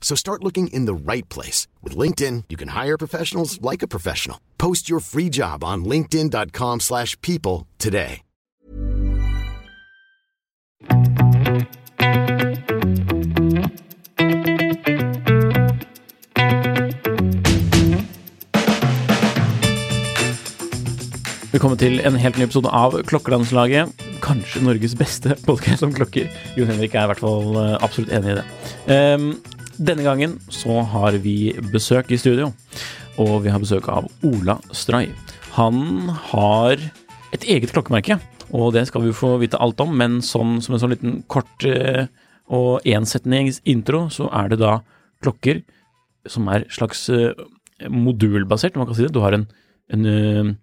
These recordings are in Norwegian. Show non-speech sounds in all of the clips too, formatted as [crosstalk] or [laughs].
So start looking in the right place. With LinkedIn, you can hire professionals like a professional. Post your free job on linkedin.com slash people today. Velkommen til en helt ny episode av Klokkelandslaget. Kanskje Norges beste podcast om klokker. Jon Henrik er i hvert fall eh, absolutt enig i det. Ehm, denne gangen så har vi besøk i studio, og vi har besøk av Ola Stray. Han har et eget klokkemerke, og det skal vi få vite alt om, men sånn, som en sånn liten kort eh, og ensetnings intro, så er det da klokker som er slags eh, modulbasert, om man kan si det. Du har en, en eh,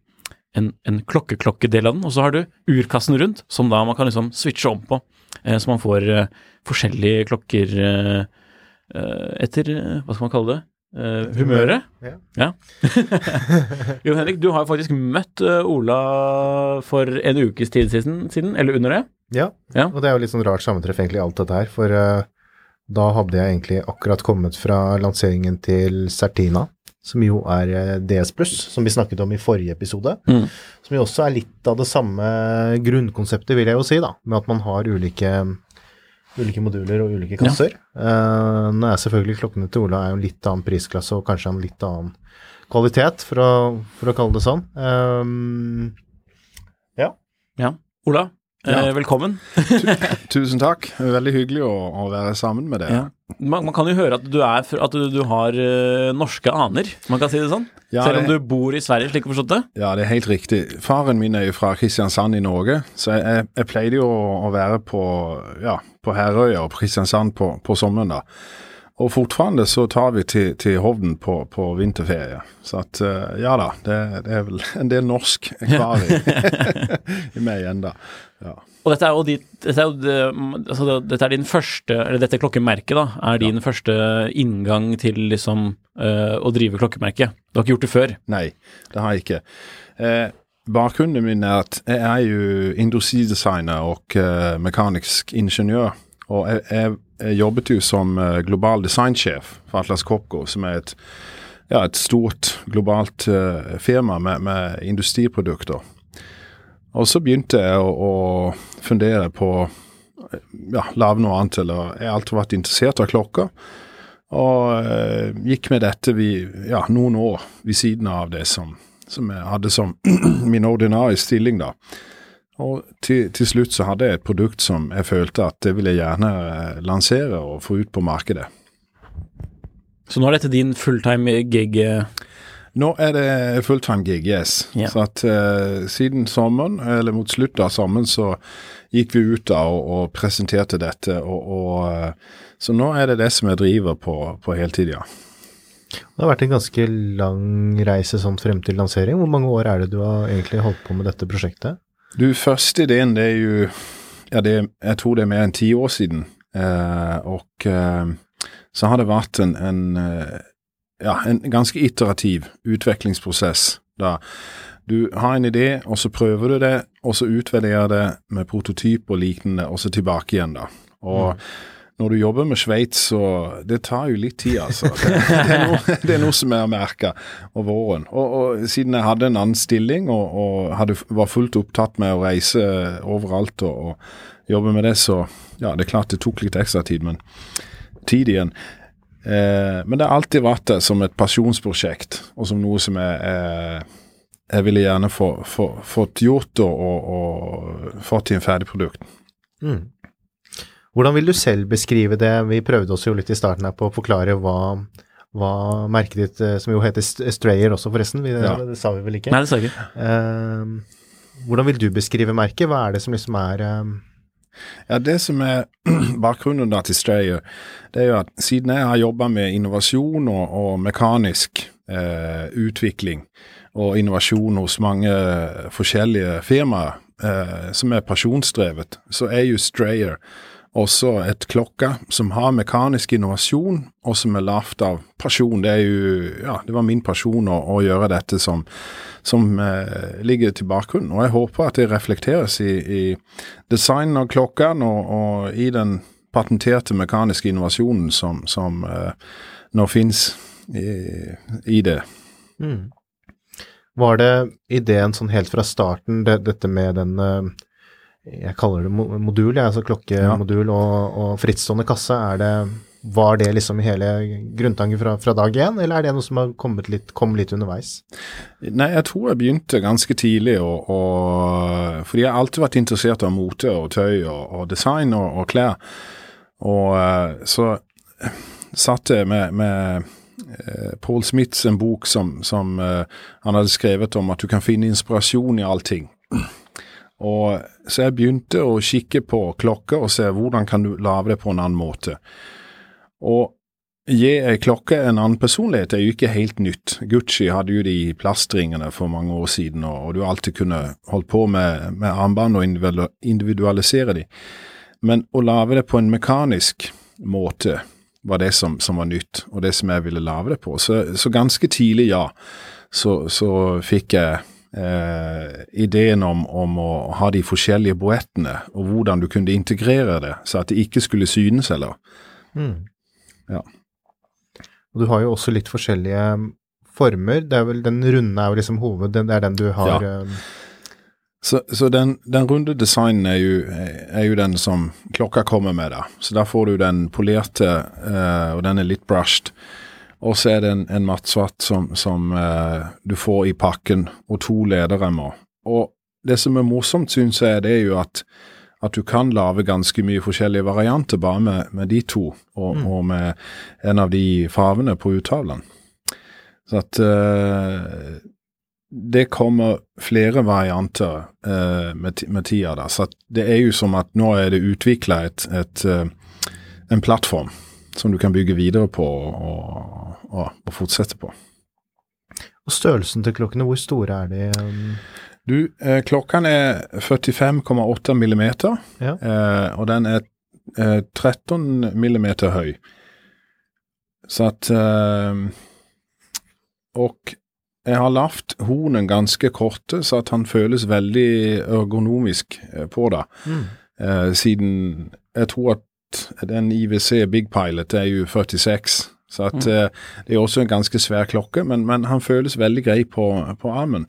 en, en av den, og så har du urkassen rundt, som da man kan liksom switche om på. Så man får forskjellige klokker etter eh, Hva skal man kalle det? Uh, humøret? Ja. Ja. [laughs] jo, Henrik, du har jo faktisk møtt eh, Ola for en ukes tid siden, siden eller under det. Ja, Ja. og det er jo litt sånn rart sammentreff egentlig alt dette her, for uh, da hadde jeg egentlig akkurat kommet fra lanseringen til Certina, som jo er eh, DS Pluss, som vi snakket om i forrige episode, Mm. som jo også er litt av det samme grunnkonseptet, vil jeg jo si, da, med at man har ulike, ulike moduler og ulike kasser. Eh, nå er selvfølgelig klokkene til Ola er jo litt annen prisklasse og kanskje en litt annen kvalitet, for å, for å kalle det sånn. Eh, Ja. Ola, eh, Ja. velkommen. Tusen takk. Veldig hyggelig å, å være sammen med dere. Ja. Man, man kan jo høre at du, er, at du, du har uh, norske aner, man kan si det sånn. Ja, Selv om det- du bor i Sverige, slik jeg forstått det. Ja, det er helt riktig. Faren min er jo fra Kristiansand i Norge, så jeg, jeg pleide jo å, være på, ja, på Herøya og på Kristiansand på, på sommeren da. Og fortfarande så tar vi til, til Hovden på, på vinterferie. Så at, eh, ja da, det, det er vel en del norsk kvar i, [laughs] i meg igjen da. Ja. Og dette er jo, ditt, dette er jo det, altså dette er din første, eller dette klokkemerket da, er din første inngang til liksom eh, å drive klokkemerke. Du har ikke gjort det før. Nei, det har jeg ikke. Eh, bakgrunnen min er at jeg er jo industridesigner og eh, mekanisk ingeniør. Og jeg, jeg, jeg jobbet jo som eh, global designsjef for Atlas Copco, som er et, ja, et stort globalt uh, firma med, med industriprodukter. Og så begynte jeg å, å fundere på ja, lage noe annet, eller jeg har alltid vært interessert av klokker. Og eh, gikk med dette vi, ja, noen år ved siden av det som, som jeg hadde som [clears throat] min ordinære stilling, da. Og til, til slutt så hadde jeg et produkt som jeg følte at det ville jeg gjerne eh, lansere og få ut på markedet. Så nå er dette din fulltime gig. eh, Nå er det fulltime gig, yes. Yeah. Så at uh, siden sommeren, eller mot slutten av sommeren, så gikk vi ut da og, og presenterte dette. Og, og, eh, så nå er det det som jeg driver på, på heltid, ja. Det har vært en ganske lang reise sånn frem til lansering. Hvor mange år er det du har egentlig holdt på med dette prosjektet? Du, første ideen, det er jo Ja, det, jeg tror det er mer enn ti år siden. Eh, og eh, så har det vært en, en eh, ja, en ganske iterativ utviklingsprosess. Da du har en idé, og så prøver du det, og så utvärderer det med prototyp og lignende, og så tilbake igjen, da. Og når du jobber med Sveits, så Det tar jo litt tid, altså. Det, det, er, noe, [laughs] det er noe som jeg har merka over våren. Og, og siden jeg hadde en annen stilling og, og hadde, var fullt opptatt med å reise overalt og, og jobbe med det, så ja, det er klart det tok litt ekstra tid, men tid igjen. Eh, men det har alltid vært det som et pasjonsprosjekt, og som noe som jeg, eh, jeg ville gjerne få, få, fått gjort og, og, og fått til en ferdig produkt. Mm. Hvordan vil du selv beskrive det? Vi prøvde oss jo litt i starten her på å forklare hva, hva merket ditt, eh, som jo heter Strayer også forresten, vi, Ja. det, sa vi vel ikke? Nei, det sa jeg ikke. Eh, hvordan vil du beskrive merket? Hva er det som liksom er eh, Ja, Det som er [clears throat] bakgrunnen da til Strayer, det er jo at siden jeg har jobba med innovasjon og, og mekanisk eh, utvikling og innovasjon hos mange forskjellige firmaer eh, som er pasjonsdrevet, så er jo Strayer også et klokke som har mekanisk innovasjon, og som er lagd av pasjon. Det jo, ja, det var min pasjon å, å gjøre dette som, som eh, ligger til bakgrunnen. Og jeg håper at det reflekteres i, i designen av klokken og, og i den patenterte mekaniske innovasjonen som, som eh, nå fins i, i det. mm. Var det ideen sånn helt fra starten, det, dette med den eh, Jeg kaller det modul, jeg, altså klokkemodul og, og frittstående kasse. Det, var det liksom hele grunntanken fra, fra dag én, eller er det noe som har kommet litt, kom litt underveis? Nei, jeg tror jeg begynte ganske tidlig, og, og, fordi jeg har alltid vært interessert av mote og tøy og, og design og, og klær. Og eh, så satt jeg med, med eh, Paul Smiths en bok som, som eh, han hadde skrevet om at du kan finne inspirasjon i allting. Og Så jeg begynte å kikke på klokka og se hvordan kan du lage det på en annen måte. Og gi ei klokke en annen personlighet er jo ikke helt nytt. Gucci hadde jo de plastringene for mange år siden, og, du alltid kunne holdt på med, med armbånd og individualisere de. Men å lage det på en mekanisk måte var det som, som var nytt, og det som jeg ville lage det på. Så, så ganske tidlig, ja, så, så fikk jeg eh, ideen om, om å ha de forskjellige boettene, og hvordan du kunne integrere det, så at det ikke skulle synes heller. Ja. Og du har jo også litt forskjellige former. Det er vel Den runde er jo liksom hoved, det er den du har Ja. eh, Så, så den, den runde designen er jo, er jo den som klokka kommer med, da. Så da får du den polerte, eh, og den er litt brushed. Og så er det en, en mattsvart som, som eh, du får i pakken, og to lederremmer. Og det som er morsomt, syns jeg, det er jo at, at du kan lage ganske mye forskjellige varianter bare med, med de to, og, og med en av de farvene på uttavlen. Så at eh, det kommer flere varianter eh, med, med tida. Da. Så det er jo som at nå er det utvikla et, et, eh, en plattform som du kan bygge videre på og, og, og fortsette på. Og størrelsen til klokkene, hvor store er de? um, Du, eh, klokken er 45,8 millimeter, Ja. eh, og den er eh, 13 millimeter høy. Så at eh, Og jeg har lagt hornen ganske korte, så at han føles veldig ergonomisk eh, på det. Eh, siden jeg tror at den IWC Big Pilot er jo 46, så at eh, det er også en ganske svær klokke, men, men han føles veldig grei på, på armen.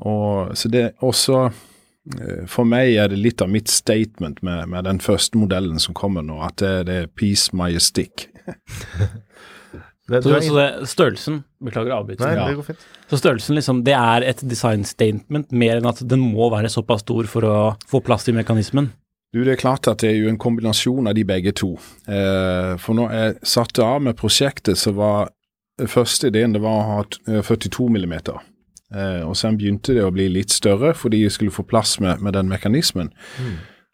Og, så det er også eh, For meg er det litt av mitt statement med, med den første modellen som kommer nå, at det, det er Peace Majestic. [laughs] Det, Så, du så det, størrelsen Beklager Nei, det går fint. Så størrelsen liksom, det er et design statement mer enn at den må være såpass stor for å få plass til mekanismen. Du, Det er klart at det er jo en kombinasjon av de begge to. Eh, for når jeg satte av med prosjektet, så var første ideen det var å ha eh, 42 millimeter. Eh, og sen begynte det å bli litt større fordi jeg skulle få plass med, med den mekanismen.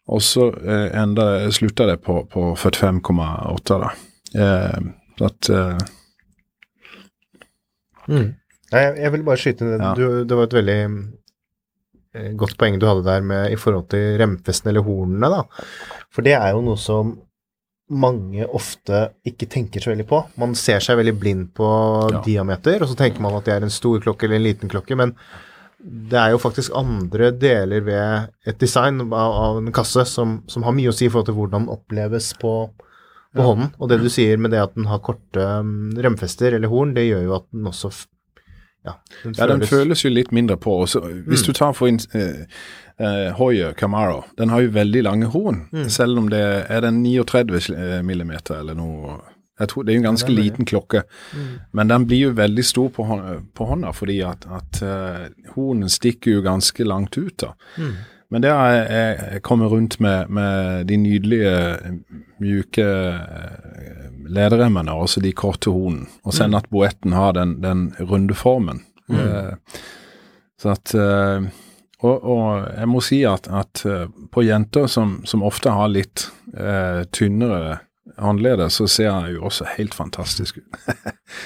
Og så eh, enda slutta det på, på 45,8 da. Eh, at eh, Nei, jeg, jeg vil bare skyte inn Ja. du, Det var et veldig eh, godt poeng du hadde der med, i forhold til remfesten eller hornene, da. For det er jo noe som mange ofte ikke tenker så veldig på. Man ser seg veldig blind på Ja. diameter, og så tenker man at det er en stor klokke eller en liten klokke, men det er jo faktisk andre deler ved et design av, av en kasse som, som har mye å si i forhold til hvordan den oppleves på, på hånden. Og det du sier med det at den har korte um, remfester eller horn, det gjør jo at den også ja, den Ja, den føles jo litt mindre på. Også, hvis Mm. du tar for eh, eh, Hoyer Camaro, den har jo veldig lange horn. Mm. Selv om det er den 39 millimeter eller noe Jeg tror Det er jo en ganske Ja, liten klokke, men den blir jo veldig stor på, hånda, på hånda fordi at, at uh, hornen stikker jo ganske langt ut. da. Men det har jeg, jeg kommet rundt med, med de nydelige, mjuke lederemmene, lederremmene, altså de korte hornene. Og sen at boetten har den, den runde formen. Eh, så at eh, og, og jeg må si at, at eh, på jenter som, som ofte har litt eh, tynnere håndleder, så ser jeg jo også helt fantastisk ut.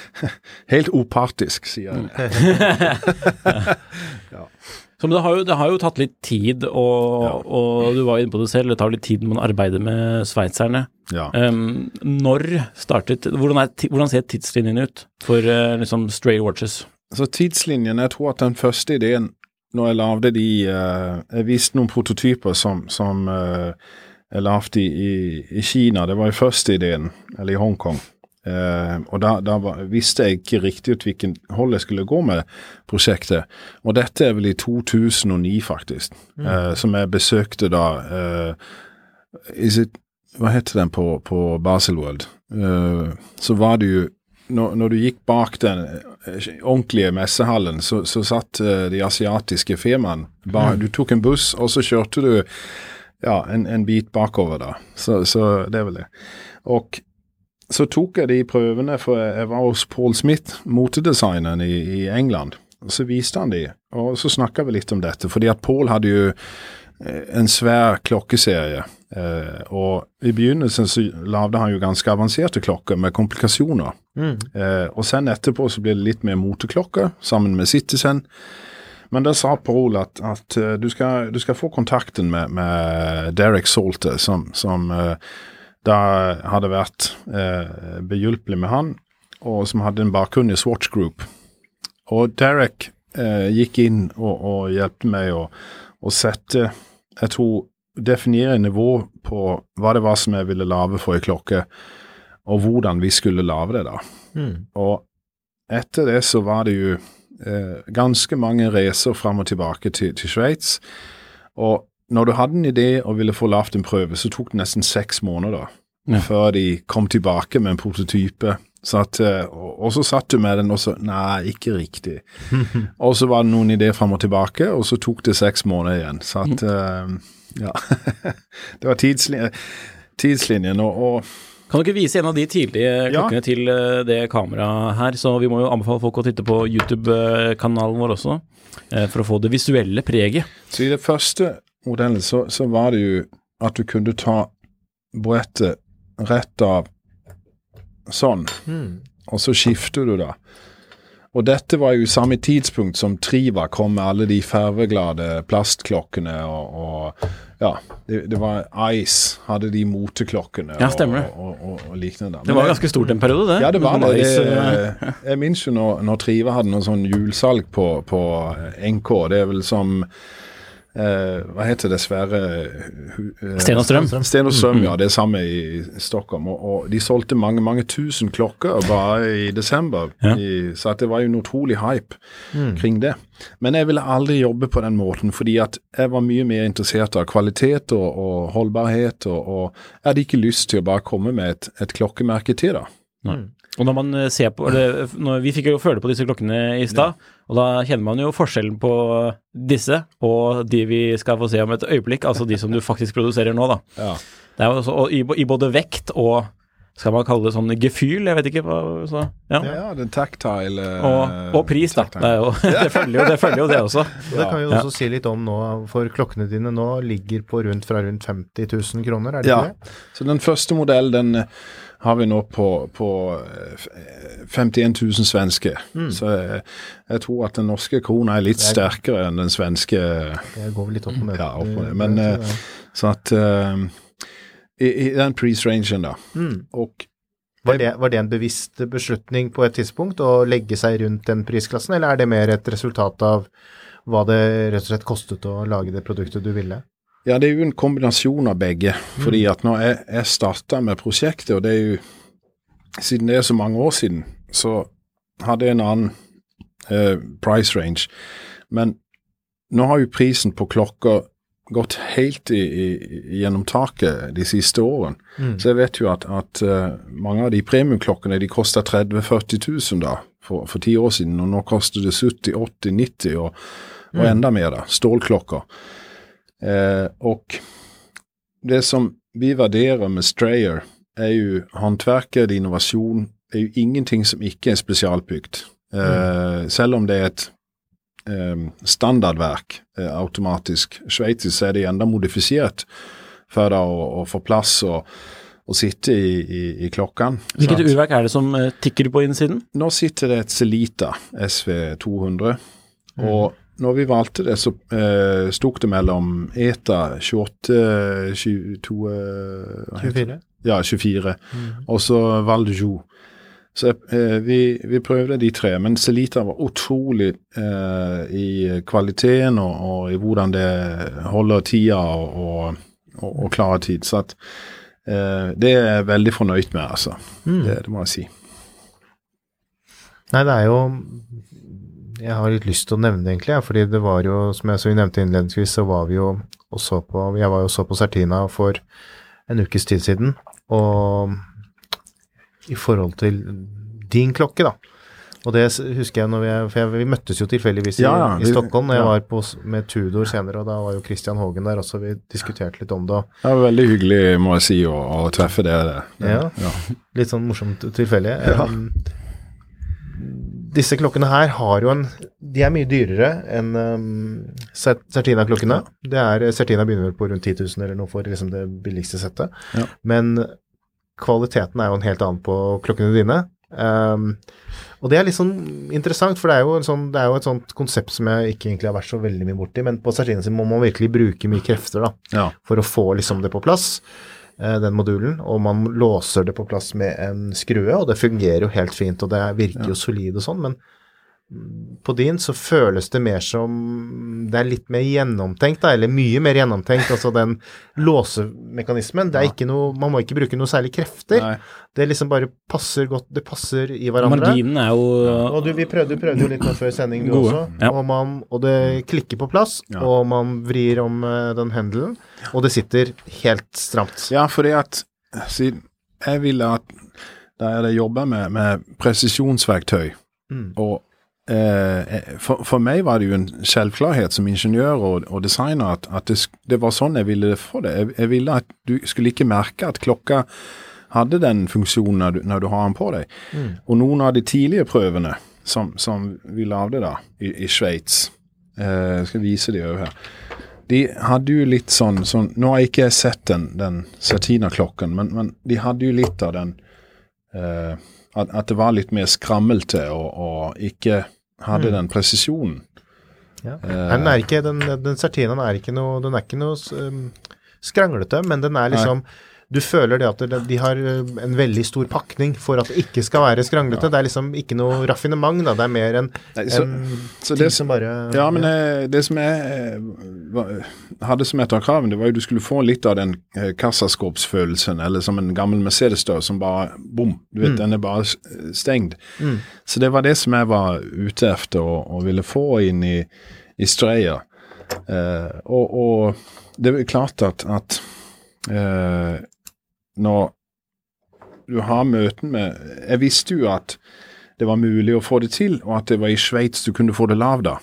[laughs] helt opartisk, sier jeg. [laughs] [laughs] Så, men det har, jo, det har jo tatt litt tid, og, og du var inne på det selv, det tar litt tid når man arbeider med sveitserne. Ja. Um, når startet hvordan, er, hvordan ser tidslinjen ut for uh, liksom stray watches? Så tidslinjen, jeg tror at den første ideen, når jeg lagde de uh, Jeg viste noen prototyper som, som uh, jeg lagde i, i, i Kina. Det var jo første ideen, eller i Hongkong. Eh, og da, da visste jeg ikke riktig ut hvilken hold jeg skulle gå med prosjektet. Og dette er vel i 2009, faktisk, eh, som jeg besøkte da uh, is it, Hva heter den på, på Baselworld? Så var det jo når, når du gikk bak den ordentlige messehallen, så, så satt de asiatiske firmaene Mm. Du tok en buss, og så kjørte du ja, en, en bit bakover, da. Så, så det er vel det. Og så tok jeg de prøvene, for jeg var hos Paul Smith, motedesigneren i, i England. Og så viste han de, og så snakka vi litt om dette. Fordi at Paul hadde jo eh, en svær klokkeserie. Eh, og i begynnelsen så lagde han jo ganske avanserte klokker med komplikasjoner. Eh, og sen etterpå så ble det litt mer moteklokker sammen med Citizen. Men da sa Paul at, at eh, du, skal, du skal få kontakten med, med Derek Salter, som, som eh, da hadde vært eh, behjelpelig med han, og som hadde en bakgrunn i Swatch Group. Og Derek eh, gikk inn og, og hjelpte meg å, å sette Jeg tror definere nivå på hva det var som jeg ville lage for ei klokke, og hvordan vi skulle lage det, da. Og etter det så var det jo eh, ganske mange reiser fram og tilbake til, til Sveits. Og når du hadde en idé og ville få lagd en prøve, så tok det nesten seks måneder Ja. før de kom tilbake med en prototype. Så at, eh, og, så satt du med den, og så Nei, ikke riktig. [laughs] og så var det noen ideer fram og tilbake, og så tok det seks måneder igjen. Så at eh, Ja. [laughs] det var tidslinjen, tidslinjen og, og Kan du ikke vise en av de tidlige klokkene til eh, det kameraet her? Så vi må jo anbefale folk å titte på YouTube-kanalen vår også, for å få det visuelle preget. Så i det første modellen så, så var det jo at du kunne ta brettet rett av sånn, og så skifter du da. Og dette var jo samme tidspunkt som Triva kom med alle de farveglade plastklokkene og, og ja, det, det var Ice hadde de moteklokkene Ja, stemmer og, og, og, og lignende. Men Det var ganske stort en periode, det. ja, det var det. Det eh, jeg minnes jo når, når Triva hadde noe sånn julesalg på, på NK. Det er vel som eh, Hva heter det svære eh, Sten og Strøm. Sten og Strøm, ja. Det er samme i Stockholm. Og, og de solgte mange mange tusen klokker bare i desember. Ja. I, så at det var jo en utrolig hype kring det. Men jeg ville aldri jobbe på den måten, fordi at jeg var mye mer interessert av kvalitet og, og holdbarhet. Og, og jeg hadde ikke lyst til å bare komme med et, et klokkemerke til, da. Og når man ser på eller, når, Vi fikk jo føle på disse klokkene i stad, og da kjenner man jo forskjellen på disse og de vi skal få se om et øyeblikk, altså de som du faktisk produserer nå, da. Ja. Det er jo også, og i, I både vekt og skal man kalle det sånn gefühl, jeg vet ikke hva så, ja. Ja, den tactile eh, Og, og pris, da. Det, er jo, [laughs] det, følger jo, det følger jo det også. Og det kan vi jo Ja. også si litt om nå, for klokkene dine nå ligger på rundt fra rundt 50 000 kroner, er det Ja. ikke det? Så den første modellen den har vi nå på, på eh, f- eh, 51 000 svenske. Så jeg, jeg tror at den norske krona er litt er- sterkere enn den svenske. Det går vel litt opp og ned. Ja, opp og ned. Det- Men, det- eh, Så at eh, i, I den prisrangen, da. Mm. Og Var det, var det en bevisst beslutning på et tidspunkt å legge seg rundt den prisklassen, eller er det mer et resultat av hva det rett og slett kostet å lage det produktet du ville? Ja, det er jo en kombinasjon av begge. Fordi at når jeg, jeg starta med prosjektet, og det er jo Siden det er så mange år siden, så hadde jeg en annen eh, price range. Men nå har jo prisen på klokker gått helt i, i, gjennom taket de siste årene. Så jeg vet jo at, at eh, mange av de premiumklokkene de kosta 30 000-40 000 da, for, for ti år siden, og nå koster det 70 80 90 og, og enda mer, da. Stålklokker. Eh, og det som vi värderar med Strayer er jo håndverket, det er jo ingenting som ikke er spesialbygd. Eh, Selv om det er et eh, standardverk eh, automatisk. så er det enda modifisert for da å, å få plass og, og sitte i, i, i klokken. Hvilket Sant? urverk er det som eh, tikker på innsiden? Nå sitter det et Celita SV200, og når vi valgte det, så eh, sto det mellom ETA 28 22, eh, hva heter 24? Ja, 24. Og så Val de Joux. Så eh, vi, vi prøvde de tre, men Celita var utrolig eh, i kvaliteten og, og i hvordan det holder tida og, og, og, klarer tid. Så at, eh, det er jeg veldig fornøyd med, altså. Det, det må jeg si. Nei, det er jo Jeg har litt lyst til å nevne det, egentlig, fordi det var jo, som jeg så nevnte innledningsvis, så var vi jo og så på Jeg var jo så på Sertina for en ukes tid siden, og i forhold til din klokke, da. Og det husker jeg når vi For vi møttes jo tilfeldigvis i, Ja, ja, i Stockholm jeg ja. var på, med Tudor senere, og da var jo Christian Hågen der også, vi diskuterte litt om det. Det var veldig hyggelig, må jeg si, å, å treffe dere. Ja. Litt sånn morsomt tilfeldig. Um, disse klokkene her har jo en De er mye dyrere enn um, Cert- Certina-klokkene. Det er, Certina begynner vel på rundt 10 000 eller noe for liksom det billigste settet. Ja. Men kvaliteten er jo en helt annen på klokkene dine. Um, og det er litt sånn interessant, for det er, jo en sånn, det er jo et sånt konsept som jeg ikke egentlig har vært så veldig mye borti, men på Certina sin må man virkelig bruke mye krefter da, Ja. for å få liksom det på plass, den modulen, og man låser det på plass med en skrue, og det fungerer jo helt fint, og det virker jo solid og sånn, men på din så føles det mer som det er litt mer gjennomtenkt, da, eller mye mer gjennomtenkt, altså den låsemekanismen, det er ikke noe, man må ikke bruke noe særlig krefter, Nei. det liksom bare passer godt, det passer i hverandre. Marginen er jo Og du, vi prøvde, du prøvde jo litt nå før sending, du Gode, også. ja. Og, man, og det klikker på plass, Ja. og man vrir om eh, den hendelen, og det sitter helt stramt. Ja, fordi at siden jeg ville at da jeg jobber med, med presisjonsverktøy, Mm. og for, for meg var det jo en selvklarhet som ingeniør og, og designer at, at det, det var sånn jeg ville få det. Jeg, jeg ville at du skulle ikke merke at klokka hadde den funksjonen når du, når du har den på deg. Og noen av de tidlige prøvene som, som vi lagde da i, i Sveits, eh, jeg skal vise de over her, de hadde jo litt sånn, sånn Nå har jeg ikke sett den, den Satina-klokken, men, men de hadde jo litt av den eh, at, at det var litt mer skrammelte og, og ikke hadde den presisjonen. Ja. Den er ikke, den, den er ikke noe, den er ikke noe um, skranglete, men den er liksom du føler det at de har uh, en veldig stor pakning for at det ikke skal være skranglete. Det er liksom ikke noe raffinement, da. Det er mer en, Nei, så- en så ting som bare Ja, men ja. det som jeg eh, hadde som et av kravene, det var jo du skulle få litt av den eh, kassaskåpsfølelsen, eller som en gammel Mercedes-dør som bare bom, du vet, den er bare stengt. Mm. Så det var det som jeg var ute efter og, og ville få inn i, i Streia. Uh, og, og det er klart at, at eh, når du har møten med Jeg visste jo at det var mulig å få det til, og at det var i Sveits du kunne få det lav da.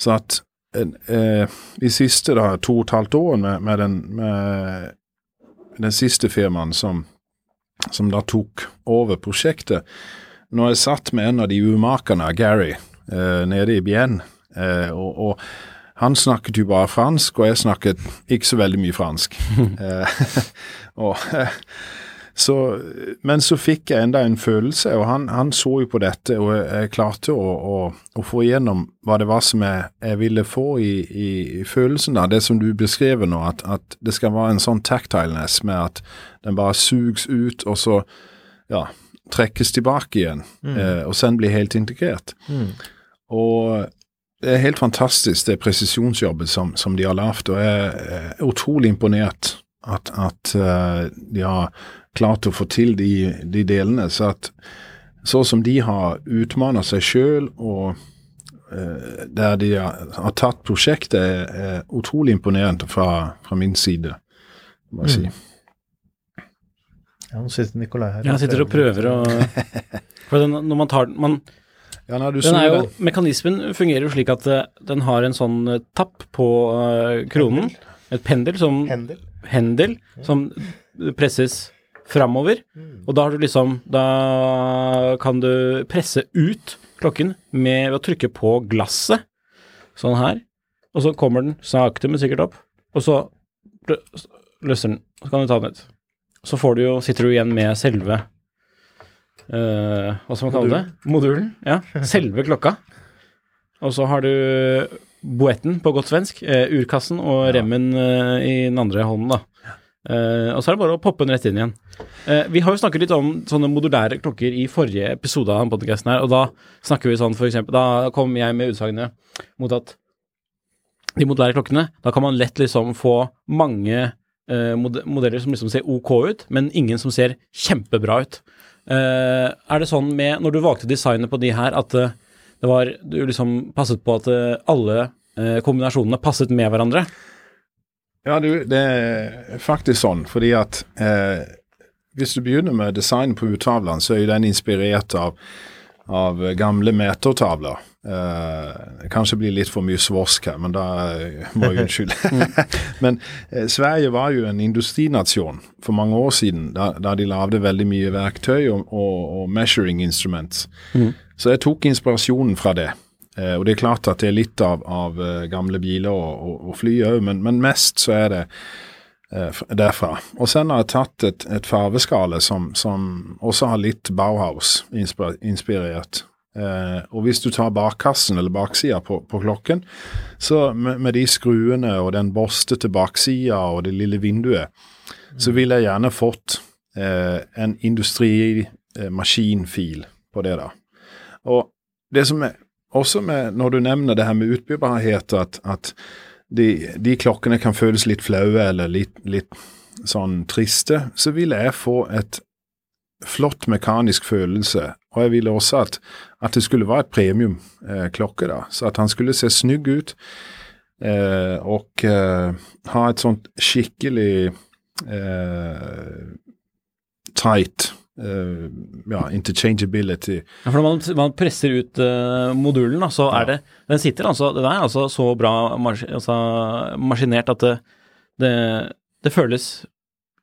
Så at eh, de siste da, to og et halvt årene med, med, den, med den siste firmaen som, som da tok over prosjektet Når jeg satt med en av de umakene, Gary, eh, nede i Bien, eh, og, og han snakket jo bare fransk, og jeg snakket ikke så veldig mye fransk. [laughs] Eh, [laughs] og, så, men så fikk jeg enda en følelse, og han, han så jo på dette, og jeg, klarte å, å, å få igjennom hva det var som jeg, jeg ville få i, i, i følelsen, da, det som du beskriver nå, at, at det skal være en sånn tactileness med at den bare sugs ut, og så ja, trekkes tilbake igjen, eh, og sen blir helt integrert. Og det er helt fantastisk, det presisjonsjobbet som, som de har lagd, og jeg er utrolig imponert at, at eh, de har klart å få til de, de delene. Så at så som de har utfordra seg sjøl og uh, der de har, har tatt prosjektet, er, er utrolig imponerende fra, fra min side, må jeg si. Ja, nå sitter Nikolai her. Ja, han sitter og prøver å [laughs] For når man tar den man, Ja, nei, du den er jo, den. Mekanismen fungerer jo slik at eh, den har en sånn eh, tapp på uh, kronen. Et pendel som Hendel. hendel som presses framover. Og da har du liksom Da kan du presse ut klokken med å trykke på glasset, sånn her. Og så kommer den sakte, men sikkert opp. Og så lø- løsner den. Så kan du ta den ut. Så får du jo, sitter du igjen med selve eh, Hva skal man kalle det? Modulen. Ja. Selve klokka. Og så har du boetten på godt svensk, uh, urkassen og remmen uh, i den andre hånden, da. Uh, og så er det bare å poppe den rett inn igjen. Uh, vi har jo snakket litt om sånne modulære klokker i forrige episode av podkasten her, og da snakker vi sånn for eksempel Da kom jeg med utsagnet mot at de modulære klokkene, da kan man lett liksom få mange uh, mod modeller som liksom ser ok ut, men ingen som ser kjempebra ut. Eh, er det sånn med, når du valgte designet på de her, at eh, det var, du liksom passet på at eh, alle kombinasjonene passet med hverandre? Ja, du, det er faktisk sånn, fordi at eh, hvis du begynner med design på urtavlene, så er jo den inspirert av, av gamle metertavler. Uh, kanskje blir litt for mye svorsk her, men da må jeg unnskylde. [laughs] [laughs] men eh, Sverige var jo en industrinasjon for mange år siden, da, da de lagde veldig mye verktøy og, og, og measuring instruments. Så jeg tok inspirasjonen fra det. Eh, og det er klart at det er litt av, av eh, gamle biler og, og, fly òg, men, men mest så er det derfra. Og sen har jeg tatt et, et farveskale som, som også har litt Bauhaus-inspirert. Eh, og hvis du tar bakkassen eller baksida på, på klokken, så med, med de skruene og den borstete baksida og det lille vinduet, så ville jeg gjerne fått eh, en industrimaskinfil på det, da. Og det som er også med, når du nevner det her med utbyggbarhet, at, at de, de klokkene kan føles litt flaue eller litt, litt sånn triste, så vil jeg få et flott mekanisk følelse. Og jeg ville også at, at det skulle være et premiumklokke, eh, da, så at han skulle se snygg ut. Eh, og eh, ha et sånt skikkelig eh, tight ja, interchangeability. Ja, for når man, man presser ut eh, modulen, da, så er det Den sitter altså Den er altså så bra mas altså, maskinert at det, det, det føles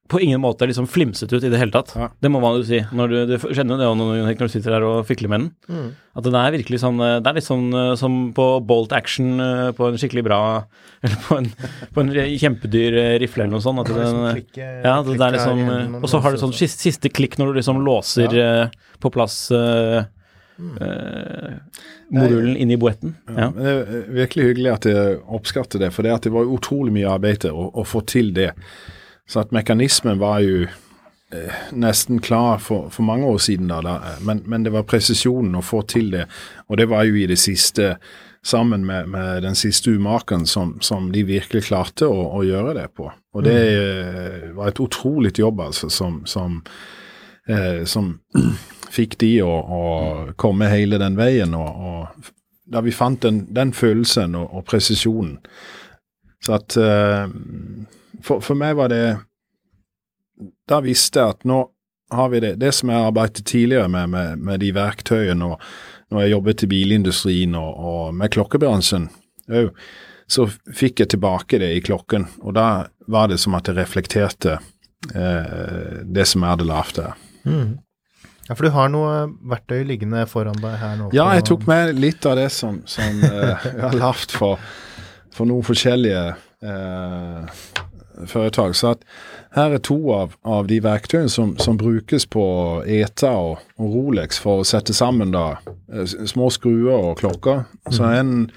på ingen måte liksom flimset ut i det hele tatt. Ja. Det må man jo si. Når du, du kjenner jo det når, når du sitter der og fikler med den. Mm. At det er virkelig sånn Det er litt sånn eh, som på Bolt Action eh, på en skikkelig bra [laughs] Eller på en, på en kjempedyr eh, rifle eller noe sånt. At Det er liksom klikke- ja, det, det er liksom her eh, Og så har du sånn siste, siste klikk når du liksom låser ja. på plass eh, Mm. Uh, modulen inn i boetten. Ja. ja. Det er virkelig hyggelig at jeg oppskatter det, for det, at det var utrolig mye arbeid å, å få til det. Så at mekanismen var jo eh, nesten klar for, for mange år siden, da, da men, men det var presisjonen å få til det. Og det var jo i det siste, sammen med, med den siste umaken, som, som de virkelig klarte å, å gjøre det på. Og det eh, var et utrolig jobb, altså, som, som, eh, som [clears throat] fikk de å, å komme hele den veien. og, og da vi fant den, den følelsen og, og presisjonen. Så at eh, for, for meg var det Da visste jeg at nå har vi det. Det som jeg arbeidet tidligere med, med, med de verktøyene, og når jeg jobbet i bilindustrien og, og med klokkebransjen òg, så fikk jeg tilbake det i klokken. Og da var det som at det reflekterte eh, det som jeg hadde lavt der. Mm. Ja, for du har noe verktøy liggende foran deg her nå. Ja, jeg tok med litt av det som, som eh, [laughs] jeg har lagd for, for noen forskjellige eh, foretak. Så at her er to av, av de verktøyene som, som brukes på ETA og, og Rolex for å sette sammen da eh, små skruer og klokker. Så en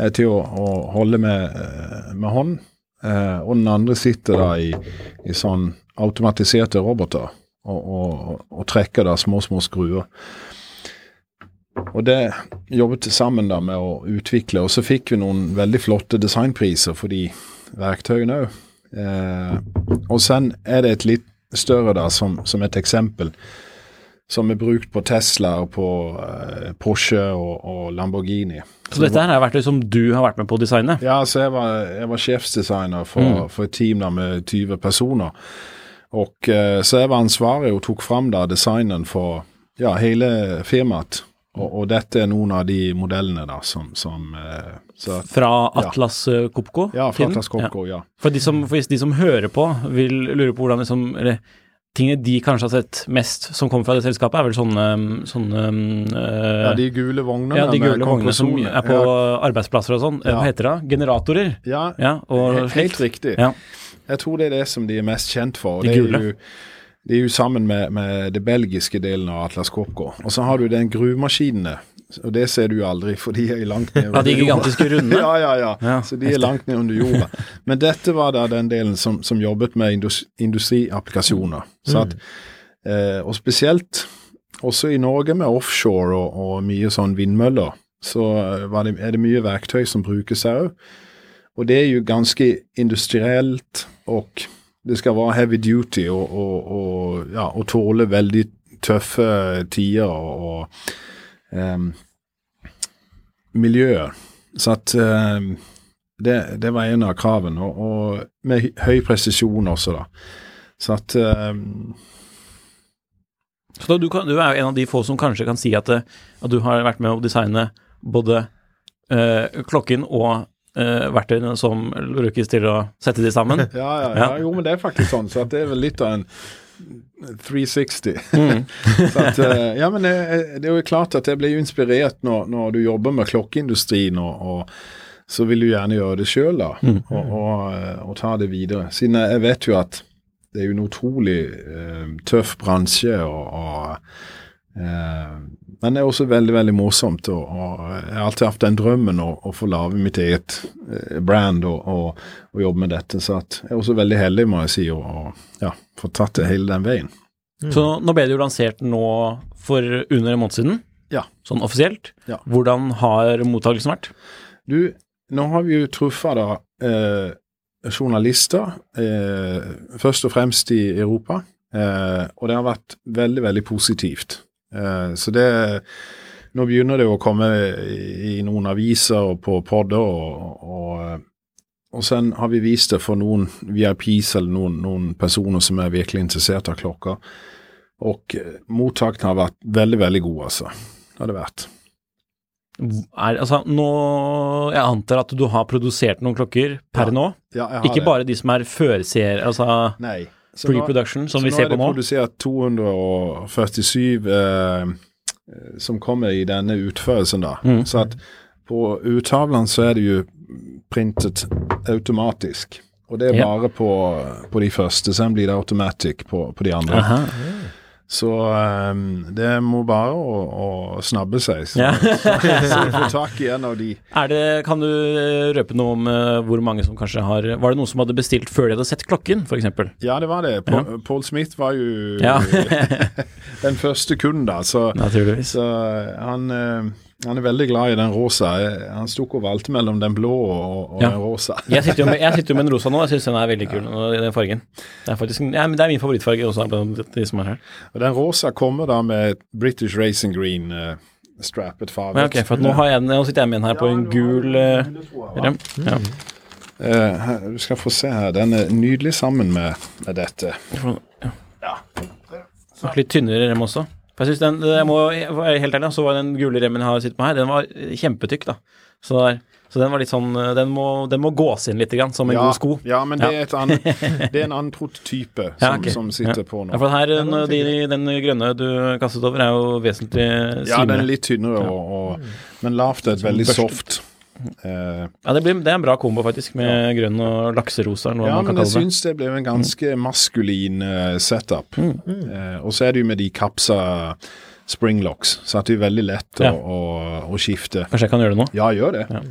er til å, å holde med, eh, med hånd, eh, og den andre sitter da i, i sånn automatiserte roboter og, og, og trekker da små, små skruer. Og det jobbet sammen da med å utvikle, og så fikk vi noen veldig flotte designpriser for de verktøyene òg. Eh, og sen er det et litt større da, som, som et eksempel, som er brukt på Tesla og på eh, Porsche og, og Lamborghini. Så dette her er verktøy som du har vært med på å designe? Ja, så jeg var, jeg var sjefsdesigner for, for et team da med 20 personer. Og eh, Så jeg var ansvarlig og tok fram da designen for ja, hele firmaet. Og, og dette er noen av de modellene da som, som eh, så, Fra Atlas ja. Copco? Ja, fra? Atlas Copco, ja. For, de som, for hvis de som hører på, vil lure på hvordan liksom eller, Tingene de kanskje har sett mest som kommer fra det selskapet, er vel sånne, sånne øh, Ja, de gule vognene ja, de gule vognene som er på Ja, arbeidsplasser og sånn. Ja. Hva heter det? Generatorer? ja, Ja, og helt, helt riktig. Ja. Jeg tror det er det som de er mest kjent for. De det er gule. jo, de er jo sammen med, med det belgiske delen av Atlas Copco. Og så har du den gruvemaskinene. Og det ser du aldri, for de er langt ned under jorda. Ja, de gigantiske runde? [laughs] ja, ja, ja, Ja, Så de er langt ned under jorda. Men dette var da den delen som, som jobbet med indus, industriapplikasjoner. Så at, eh, og spesielt også i Norge med offshore og, og mye sånn vindmøller, så eh, var det, er det mye verktøy som brukes her òg. Og det er jo ganske industrielt, og det skal være heavy duty og, og, og, ja, og tåle veldig tøffe tider og, og em, miljøer. Så at um, det, det var en av kravene, og, med høy- presisjon også, da. Så at um, Så du, kan, du er en av de få som kanskje kan si at, at du har vært med å designe både øh, klokken og øh, verktøyene som brukes til å sette de sammen. [laughs] ja, ja, ja, jo, men det er faktisk sånn. Så det er vel litt av en 360. Mm. [laughs] så at, uh, ja, men det, det er jo klart at jeg blir jo inspirert når, når du jobber med klokkeindustrien, og, og så vil du gjerne gjøre det sjøl, da, Mm. og, og, eh, og ta det videre. Siden jeg vet jo at det er jo en utrolig uh, tøff bransje, og, og eh, men det er også veldig veldig morsomt. Og, og Jeg har alltid hatt den drømmen å, å få lage mitt eget eh, brand og, og, og jobbe med dette. Så jeg er også veldig heldig, må jeg si, å ja, få tatt det hele den veien. Så nå ble det jo lansert nå for under en måned siden, Ja. sånn offisielt. Ja. Hvordan har mottakelsen vært? Du, nå har vi jo truffet da eh, journalister, eh, først og fremst i Europa. Eh, og det har vært veldig, veldig positivt. Eh, så det Nå begynner det å komme i, noen aviser og på podder, og, og, eh, og sen har vi vist det for noen VIPs eller noen, noen personer som er virkelig interessert av klokka. Og eh, har vært veldig, veldig god, altså. Det har det vært. Er, altså, nå, jeg antar at du har produsert noen klokker per Ja, nå? Ja, Ikke det. bare de som er førseere, altså Nei. Pre-production, som vi ser på Nå Så nå? er det produsert 247 eh, som kommer i denne utførelsen, da. Mm. Så at på uttavlene så er det jo printet automatisk. Og det er Ja. bare på, på de første, sen blir det automatic på, på de andre. Aha. Så um, det må bare å, å snabbe seg, så, Ja. [laughs] så, så får tak i en av de. Er det, kan du eh, røpe noe om uh, hvor mange som kanskje har Var det noen som hadde bestilt før de hadde sett klokken, f.eks.? Ja, det var det. Paul, Paul Smith var jo Ja. [laughs] den første kunden, da. Så. Så han, eh, han er veldig glad i den rosa. Eh, Han sto og valgte mellom den blå og, og Ja. den rosa. [laughs] Jeg sitter, jo med, med den rosa nå, jeg syns den er veldig kul, ja. den fargen. Det er faktisk ja, men det er min favorittfarge også de som er her. Og den rosa kommer da med British Racing Green uh, strappet farge. Okay, for nå, har jeg, nå sitter jeg med en her på en gul uh, rem. Ja. Uh, her, du skal få se her. Den er nydelig sammen med, med dette. Ja. Litt tynnere rem også. For jeg synes den, jeg må være helt ærlig, så var den gule remmen jeg har sittet på her, den var kjempetykk, da. Så, der, så den var litt sånn Den må, den må gås inn litt, grann, som en ja, god sko. Ja, men det er, et annet, det er en annen prototype som, Ja, okay. som sitter Ja. på nå. Ja, for her, den, de, den grønne du kastet over, er jo vesentlig Ja, den er litt tynnere, og, og, men lavt er et veldig soft. Eh, Ja, det, blir, det er en bra kombo, faktisk, med grønn og lakserosa, Ja, man kan men jeg syns det ble en ganske maskulin uh, setup. Mm. Uh, og så er det jo med de kapsa springlocks, så det er veldig lett å, Ja. å, å skifte. Kanskje jeg kan gjøre det nå? Ja, gjør det. Ja.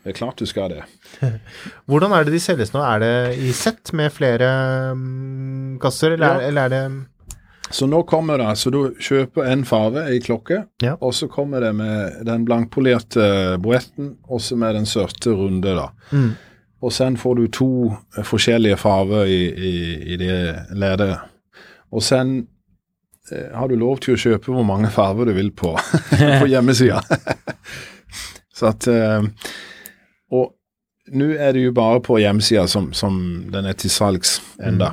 Det er klart du skal det. [laughs] Hvordan er det de selges nå? Er det i sett med flere um, kasser, eller, er, Ja. eller er det Så nå kommer det, så du kjøper en farve i klokke, Ja. og så kommer det med den blankpolerte boetten, også med den sørte runde, da. Mm. Og sen får du to forskjellige farver i, i, i det ledet. Og sen eh, har du lov til å kjøpe hvor mange farver du vil på, [laughs] på hjemmesida. [laughs] Så at eh, Og nå er det jo bare på hjemmesida som, som den er til salgs enda.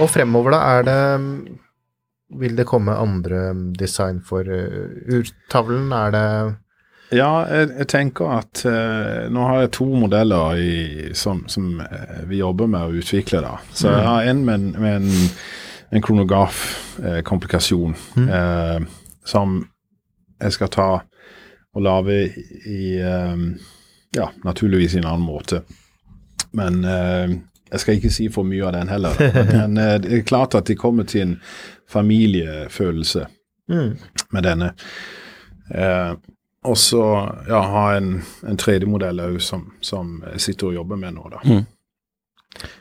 Og fremover, da, er det Vil det komme andre design for uh, urtavlen? Er det Ja, jeg, jeg tenker at eh, nå har jeg to modeller i, som, som eh, vi jobber med å utvikle. da. Så jeg har en med, en- med en, en kronograf-komplikasjon eh, som jeg skal ta og lage i eh, Ja, naturligvis i en annen måte. Men eh, jeg skal ikke si for mye av den heller. [laughs] Men eh, det er klart at det kommer til en familiefølelse med denne. Eh, og så ja, ha en, en 3D-modell òg som, som jeg sitter og jobber med nå, da.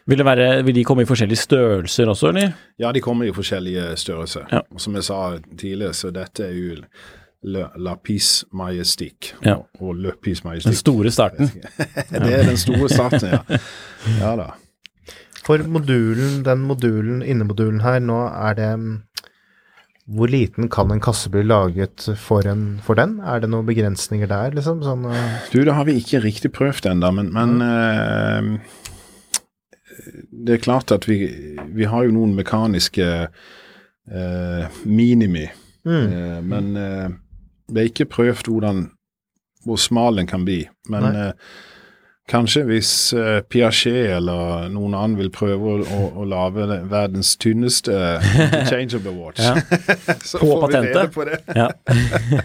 Vil, det være, vil de komme i forskjellige størrelser også, eller? Ja, de kommer i forskjellige størrelser. Ja. Og som jeg sa tidligere, så dette er jo Le, Lapis Majestique. Ja. og, og Le Pis Majestique. Den store starten. [laughs] det er den store starten, ja. Ja da. For modulen, den modulen, innemodulen her, nå er det mm, Hvor liten kan en kasse bli laget for, en, for den? Er det noen begrensninger der, liksom? Sånn, uh, Du, det har vi ikke riktig prøvd ennå, men, men uh, det er klart at vi, vi har jo noen mekaniske uh, minimi, eh, men det er ikke prøvd hvordan, hvor smal den kan bli. Men eh, kanskje hvis eh, Piaget eller noen annen vil prøve å, å, å lage verdens tynneste [laughs] interchangeable watch, Ja. [laughs] så På får vi patentet. rede på det. Ja.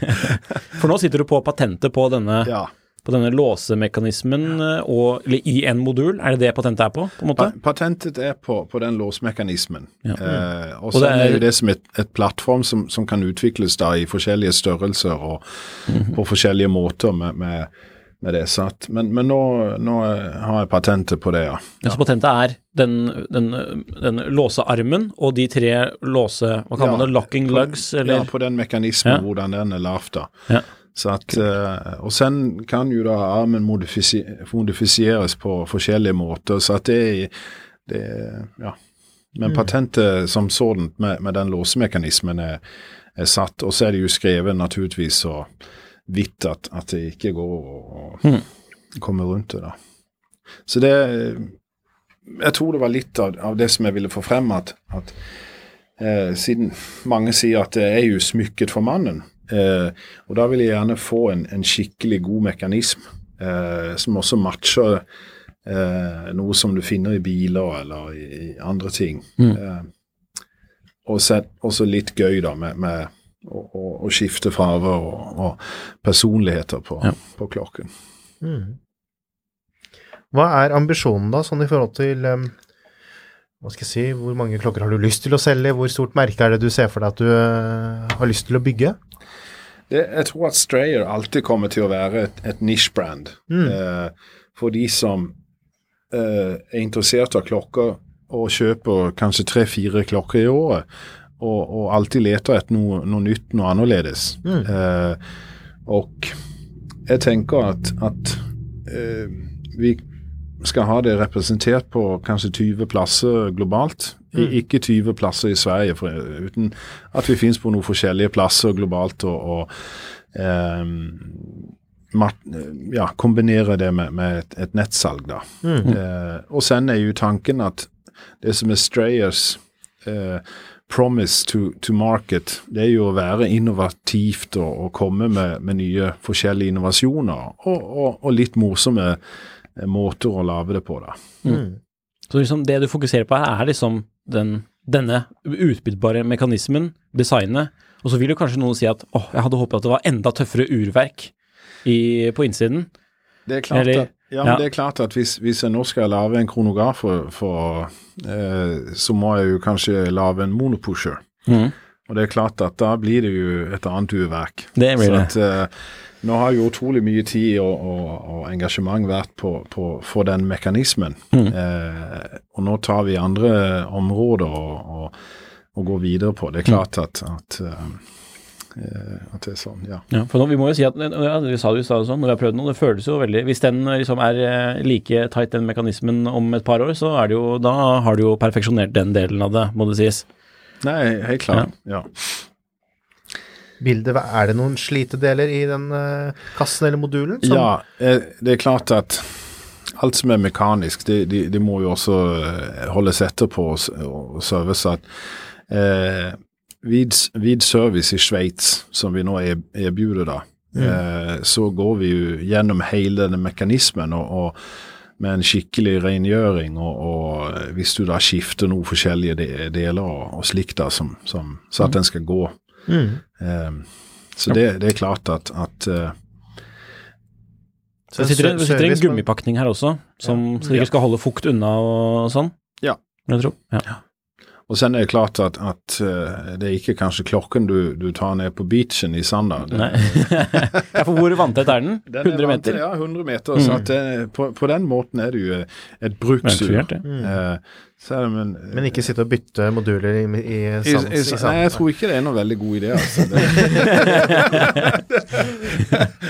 [laughs] For nå sitter du på patentet på denne, Ja. På denne låsemekanismen eh, og, eller i en modul. Er det det patentet er på? på en måte? Pa patentet er på, på den låsemekanismen. Ja. Eh, og Og så er er- jo det som et, et plattform som, som kan utvikles da i forskjellige størrelser og Mhm. på forskjellige måter med, med, med det. satt. at, men men nå, nå eh, har jeg patentet på det, ja. Ja, så patentet er den, den, den låsearmen og de tre låse... Hva kaller man det? Locking lugs? Eller? Ja, på den mekanismen, Ja. hvordan den er lavt da. Ja. Så at, uh, og sen kan jo da armen modifiseres på forskjellige måter, så at det, det ja. Men patentet som sådant med, med den låsemekanismen er, er satt, og så er det jo skrevet naturligvis så vidt at, at det ikke går å mm. komme rundt det. da. Så det Jeg tror det var litt av, av det som jeg ville få frem, at, at eh, siden mange sier at det er jo smykket for mannen, og da vil jeg gjerne få en, en skikkelig god mekanisme eh, som også matcher eh, noe som du finner i biler eller i, i andre ting. Eh, og så også litt gøy da med, med å, å, å skifte farger og, og personligheter på, Ja. på klokken. hva er ambisjonen, da, sånn i forhold til um, Hva skal jeg si, hvor mange klokker har du lyst til å selge? Hvor stort merke er det du ser for deg at du uh, har lyst til å bygge? Det, jeg tror at Strayer alltid kommer til å være et, et niche-brand. Eh, for de som eh, er interessert av klokker og kjøper kanskje tre-fire klokker i året, og, og alltid leter etter noe, noe nytt, noe annerledes. Eh, og jeg tenker at, at eh, vi skal ha det representert på kanskje 20 plasser globalt. I, ikke 20 plasser i Sverige, for, uten at vi finnes på noen forskjellige plasser globalt. og, og um, mat, ja, kombinere det med, med et, et nettsalg, da. Eh, og sen er jo tanken at det som er Strayers eh, promise to, to market, det er jo å være innovativt og, og komme med, med nye forskjellige innovasjoner, og, og, og litt morsomme eh, måter å lage det på, da. Så liksom det du fokuserer på her, er liksom den, denne utbyttbare mekanismen, designet, og så vil jo kanskje noen si at åh, jeg hadde håpet at det var enda tøffere urverk i, på innsiden. Det er klart, Eller- at, ja, ja. men det er klart at hvis, hvis jeg nå skal lage en kronograf, for, for, eh, så må jeg jo kanskje lage en monopusher. Mm. Og det er klart at da blir det jo et annet urverk. Det blir så det. At, eh, nå har jo utrolig mye tid og, og, og engasjement vært på, på, for den mekanismen. Mm. Eh, og nå tar vi andre områder og, og, går videre på. Det er klart at, at, eh, eh, at det er sånn, ja. Ja, for nå, vi må jo si at, ja, vi sa det jo i stad sånn, når vi har prøvd noe, det føles jo veldig Hvis den eh, liksom er eh, like tight, den mekanismen, om et par år, så er det jo Da har du jo perfeksjonert den delen av det, må det sies. Nei, helt klart. ja. Bildet, er det noen slitedeler i den eh, kassen eller modulen? som- Ja, eh, det er klart at alt som er mekanisk, det, det, det må jo også eh, holdes etterpå og, s- og service. At, eh, vid, vid service i Sveits, som vi nå er, erbjuder da, eh, så går vi jo gjennom hele denne mekanismen og, og med en skikkelig rengjøring, og, og hvis du da skifter noen forskjellige deler og, og slikt da, som, som, så at den skal gå. Eh, så det, det er klart at, at eh, Det sitter, det sitter en gummipakning her også, som sikkert skal holde fukt unna og sånn. Ja. Jeg tror. Ja. Og sen er det klart at, at eh, det er ikke kanskje klokken du, du tar ned på beachen i Sanda. Nei. [laughs] ja, for hvor vanntett er den? Den er 100 meter? Ja, 100 meter. Så at det, på, på den måten er det jo et bruksur. Eh, så det, men, Men ikke sitte og bytte moduler i, i, sand, i, i sand. Nei, jeg tror ikke det er noen veldig god idé. Altså. Det, [laughs]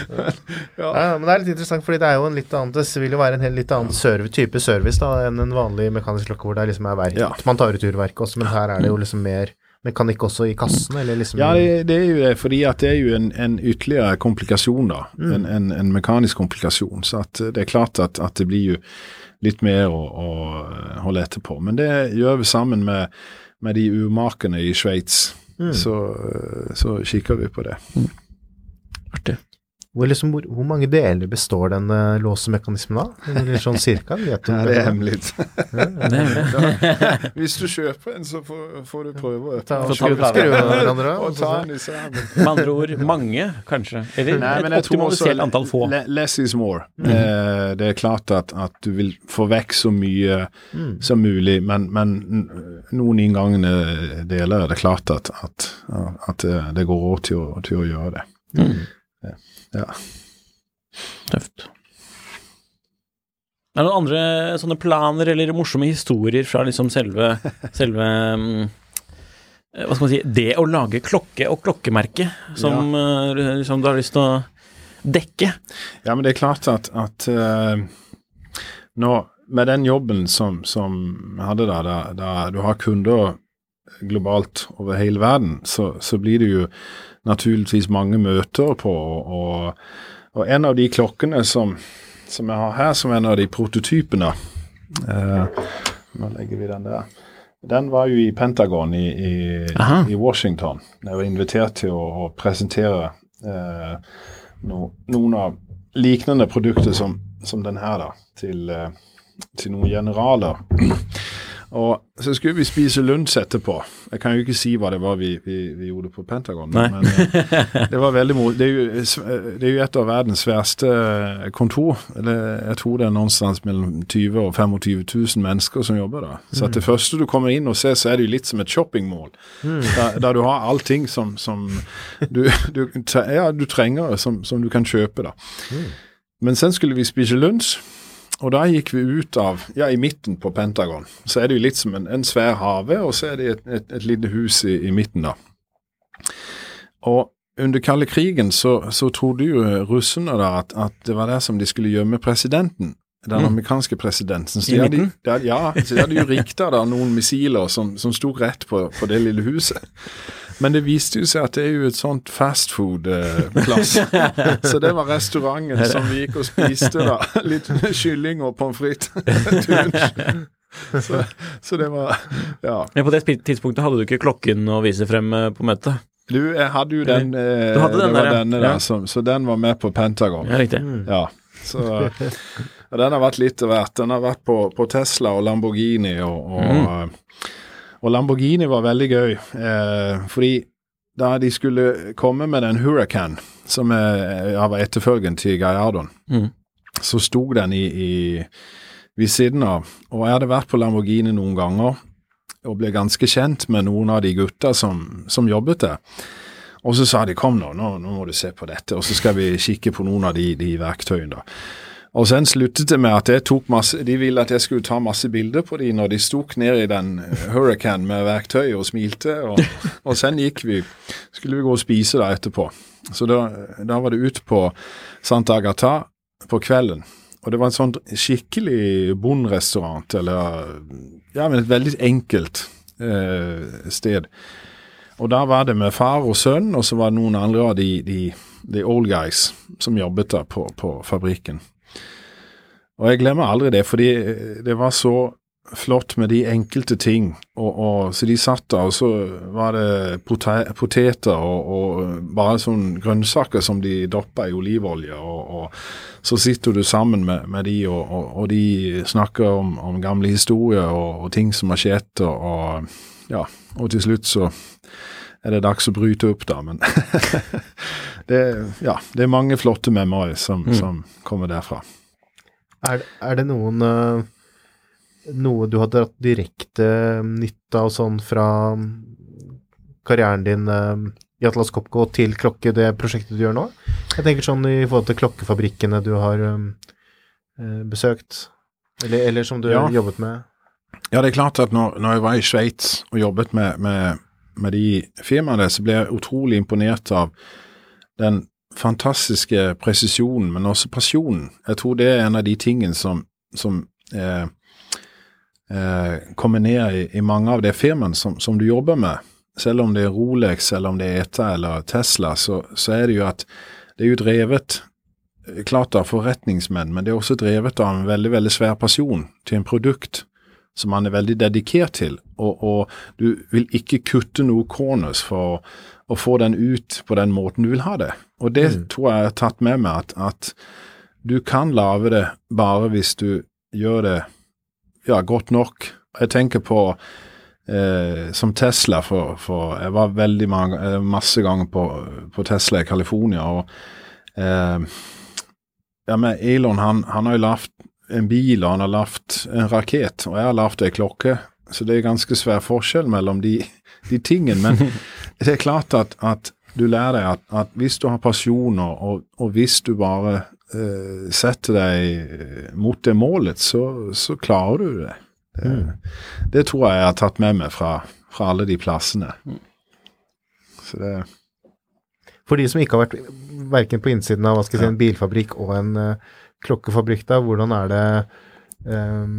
Ja, men det er litt interessant, fordi det er jo en litt annen Det vil jo være en helt litt annen serv, type service da enn en vanlig mekanisk klokke hvor det liksom er verk. Ja. Man tar ut urverket også, men her er det jo liksom mer mekanikk også i kassen, eller liksom ja, det, det er jo det, fordi at det er jo en, en ytterligere komplikasjon, da. En, en, en mekanisk komplikasjon. Så at det er klart at, at det blir jo litt mer å, å holde etter på. Men det gjør vi sammen med, med de urmakene i Sveits. Så, så kikker vi på det. Artig. Hvor, liksom, hvor, hvor mange deler består den uh, låsemekanismen av? Eller sånn cirka? Vet du [laughs] Ja, det er hemmelig. [laughs] Hvis du kjøper en, så får, får du prøve å Ta skru, skru hverandre av. og og ta den i sammen. Med andre ord mange, kanskje. Eller Nei, et optimalisert antall få. Less is more. Eh, det er klart at, at du vil få vekk så mye som mulig, men, men noen inngangende deler er det klart at, at, at det, det går råd til til å gjøre det. Ja. Ja. Tøft. Er det noen andre sånne planer eller morsomme historier fra liksom selve, [laughs] selve mm, eh, Hva skal man si Det å lage klokke og klokkemerke som ja. som du har lyst til å dekke? Ja, men det er klart at, at uh, nå, med den jobben som, som hadde da, da, da du har kunder globalt over hele verden, så, så blir det jo naturligvis mange møter på, og, og en av de klokkene som, som jeg har her, som en av de prototypene eh, Nå legger vi den der. Den var jo i Pentagon i, i, i Washington. Jeg var invitert til å, å presentere eh, no, noen av liknende produkter som, som den her, da, til, eh, til noen generaler. Og så skulle vi spise lunsj etterpå. Jeg kan jo ikke si hva det var vi, vi, vi gjorde på Pentagon, Nei. men eh, det var veldig moro. Det, det er jo et av verdens verste kontor. Eller jeg tror det er noenstans mellom 20 og 25 000 mennesker som jobber der. Så at det første du kommer inn og ser, så er det jo litt som et shoppingmål. Der, der du har allting som, som du, du, ja, du trenger, som, som du kan kjøpe. da. Men sen skulle vi spise lunsj. Og da gikk vi ut av Ja, i midten på Pentagon. Så er det jo litt som en, en svær hage, og så er det et, et, et lite hus i, i midten, da. Og under kalde krigen så, så trodde jo russerne da at, at det var der som de skulle gjemme presidenten. Den amerikanske presidenten. Så I de hadde, midten? de ja, så de hadde jo rikta da noen missiler som, som sto rett på, på det lille huset. Men det viste jo seg at det er jo et sånt fastfood-plass. [laughs] så det var restauranten som vi gikk og spiste, da. [laughs] Litt kylling og pommes frites. [laughs] Så, så det var Ja. Men på det tidspunktet hadde du ikke klokken å vise frem eh, på møtet. Du, jeg hadde jo den eh, Du hadde den Det var der, ja. denne Ja. der, som, så den var med på Pentagon. Ja, riktig. Ja, så og Den har vært litt av hvert. Den har vært på, på Tesla og Lamborghini, og, og, og Lamborghini var veldig gøy. Eh, fordi da de skulle komme med den Huracan, som er, var etterfølgen til Gallardoen, Mm. så sto den i, i, ved siden av. Og jeg hadde vært på Lamborghini noen ganger og ble ganske kjent med noen av de gutta som, som jobbet der. Og så sa de kom nå, nå, nå må du se på dette, og så skal vi kikke på noen av de, de verktøyene. da. Og sen sluttet det med at jeg tok masse, de ville at jeg skulle ta masse bilder på de når de stok ned i den eh, Hurricane med verktøy og smilte. Og, [laughs] og sen gikk vi, skulle vi gå og spise da etterpå. Så da, da var det ut på Santa Agatha på kvelden. Og det var en sånn skikkelig bondrestaurant, eller ja, men et veldig enkelt eh, sted. Og da var det med far og sønn, og så var det noen andre av de, de, de old guys som jobbet der på, på fabrikken. Og jeg glemmer aldri det, fordi det var så flott med de enkelte ting. Og, og Så de satt der, og så var det pote poteter og, og bare sånne grønnsaker som de doppa i olivolje. Og, og så sitter du sammen med, med de, og, de snakker om, om gamle historier og, ting som har skjedd. Og, ja, og til slutt så er det dags å bryte opp, da. Men [laughs] det, ja, det er mange flotte memories som, som kommer derfra. Er, er det noen eh, Noe du har dratt direkte nytte av sånn fra karrieren din eh, i Atlas Copco til klokke, det prosjektet du gjør nå? Jeg tenker sånn i forhold til klokkefabrikkene du har eh, eh, besøkt, eller, eller som du Ja. har jobbet med. Ja, det er klart at når, når jeg var i Sveits og jobbet med, med, med de firmaene, så ble jeg utrolig imponert av den fantastiske presisjonen, men også pasjonen. Jeg tror det er en av de tingene som, som eh, eh, kommer ned i, i mange av de firmaene som, som du jobber med. Selv om det er Rolex, eller om det er ETA eller Tesla, så, så er det jo at det er jo drevet eh, klart av forretningsmenn, men det er også drevet av en veldig, veldig svær pasjon til en produkt som man er veldig dedikert til, og, og du vil ikke kutte noe corners for å få den ut på den måten du vil ha det. Og det tror jeg jeg har tatt med meg, at, at du kan lage det bare hvis du gjør det ja, godt nok. Jeg tenker på eh, som Tesla, for, for jeg var veldig mange, eh, masse ganger på, på Tesla i California, og eh, ja, men Elon han, han har jo lagd en bil, og han har lagd en rakett, og jeg har lagd ei klokke. Så det er ganske svær forskjell mellom de, de tingene. Men [laughs] det er klart at, at du lærer at, at hvis du har pasjoner, og, og hvis du bare uh, setter deg mot det målet, så, så klarer du det. Det, det tror jeg jeg har tatt med meg fra, fra alle de plassene. Så det For de som ikke har vært verken på innsiden av hva skal jeg si, en bilfabrikk og en uh, klokkefabrikk, da, hvordan er det eh,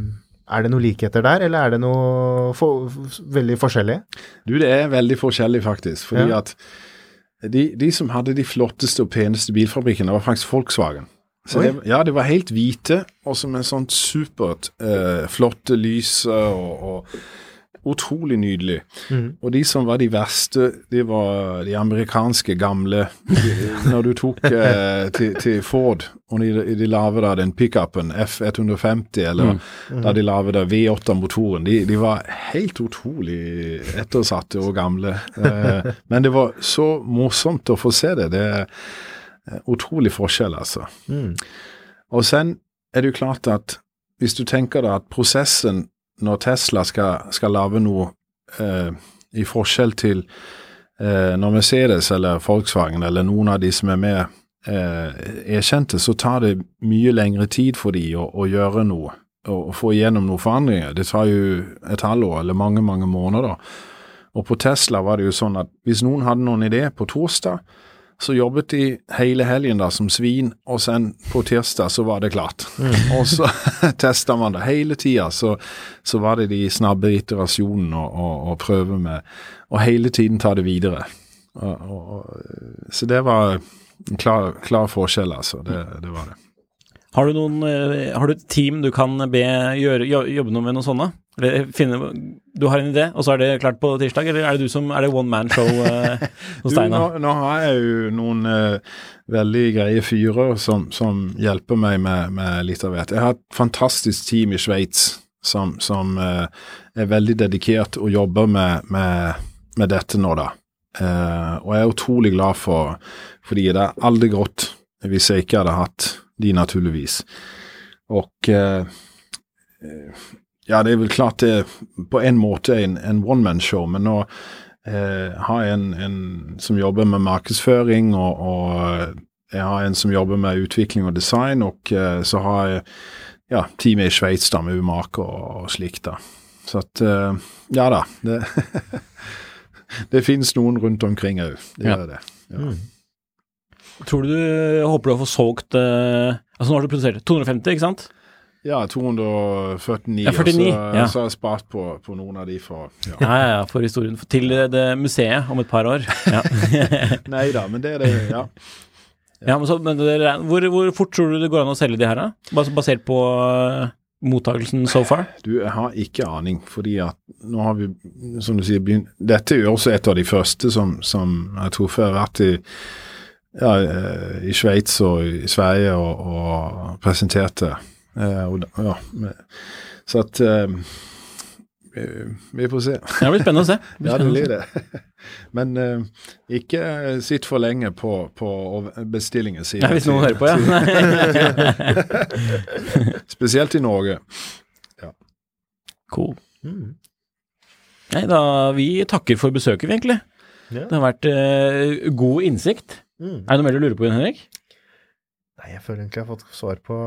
Er det noen likheter der, eller er det noe for, veldig forskjellig? Du, det er veldig forskjellig, faktisk. Fordi Ja. at de, de som hadde de flotteste og peneste bilfabrikkene, var faktisk Volkswagen. Det, ja, de var helt hvite, og som en sånn supert eh, flotte lys og, og utrolig nydelig. Mm. Og de som var de verste, de var de amerikanske gamle. [laughs] Når du tok eh, til, til Ford, og de, de lagde den pickupen F150, eller da de lagde da V8-motoren, de, de var helt utrolig ettersatte og gamle. Eh, [laughs] men det var så morsomt å få se det. Det er eh, utrolig forskjell, altså. Mm. Og sen er det jo klart at hvis du tenker deg at prosessen når Tesla skal, skal lage noe eh, i forskjell til eh, når Mercedes eller Volkswagen eller noen av de som er med, eh, kjente, så tar det mye lengre tid for de å, å gjøre noe og få igjennom noen forandringer. Det tar jo et halvår eller mange, mange måneder. Og på Tesla var det jo sånn at hvis noen hadde noen idé på torsdag, Så jobbet de hele helgen da som svin, og sen på tirsdag så var det klart. Og så [laughs] testa man det hele tida. Så, så var det de snabbe iterasjonene og, og, og prøve med Og hele tiden ta det videre. Og, så det var en klar, klar forskjell, altså. Det, det var det. Har du, noen, eh, har du et team du kan be gjøre, jobbe noe med noe sånt? Eller finne, du har en idé, og så er det klart på tirsdag? Eller er det du som er det one man show eh, [laughs] hos Steinar? nå? nå, har jeg jo noen eh, veldig greie fyrer som, som hjelper meg med, med litt av hvert. Jeg har et fantastisk team i Sveits som, som eh, er veldig dedikert og jobber med, med, med dette nå, da. Eh, og jeg er utrolig glad for fordi det er aldri gått hvis jeg ikke hadde hatt de, naturligvis. Og eh, eh, ja, det er vel klart det på en måte en, en one-man-show, men nå eh, har jeg en, en som jobber med markedsføring, og, og jeg har en som jobber med utvikling og design, og eh, så har jeg ja, teamet i Sveits da, med umaker og, og slikt. da. Så at eh, Ja da. Det, [laughs] det finnes noen rundt omkring òg. Det Ja. gjør det. Ja. Tror du håper du har fått solgt eh, Altså nå har du produsert 250, ikke sant? Ja, 249, Ja, 49, og så, ja. så har jeg spart på, på noen av de for ja. Ja, ja, for historien. Til det, det museet om et par år. Ja, [laughs] Nei da, men det er det, ja. ja men, så, men det, hvor, hvor fort tror du det går an å selge de her, da? Bas- Basert på uh, mottakelsen so far? Du, jeg har ikke aning, fordi at nå har vi, som du sier, begynt Dette er jo også et av de første som, som jeg tror før har vært i ja, eh, i Sveits og i Sverige og, og presenterte. Eh, og, da- ja, så at eh, vi, vi får se. Ja, Det blir spennende å se. [laughs] Ja, det blir det. [laughs] Men uh, ikke sitt for lenge på, på bestillingen sin. Ja, hvis noen hører på, ja. [laughs] Spesielt i Norge. cool. Mm. Nei, da, vi takker for besøket, vi, egentlig. Ja. Det har vært uh, god innsikt. Mm. Er det noe mer du lurer på, Henrik? Nei, jeg føler egentlig jeg har fått svar på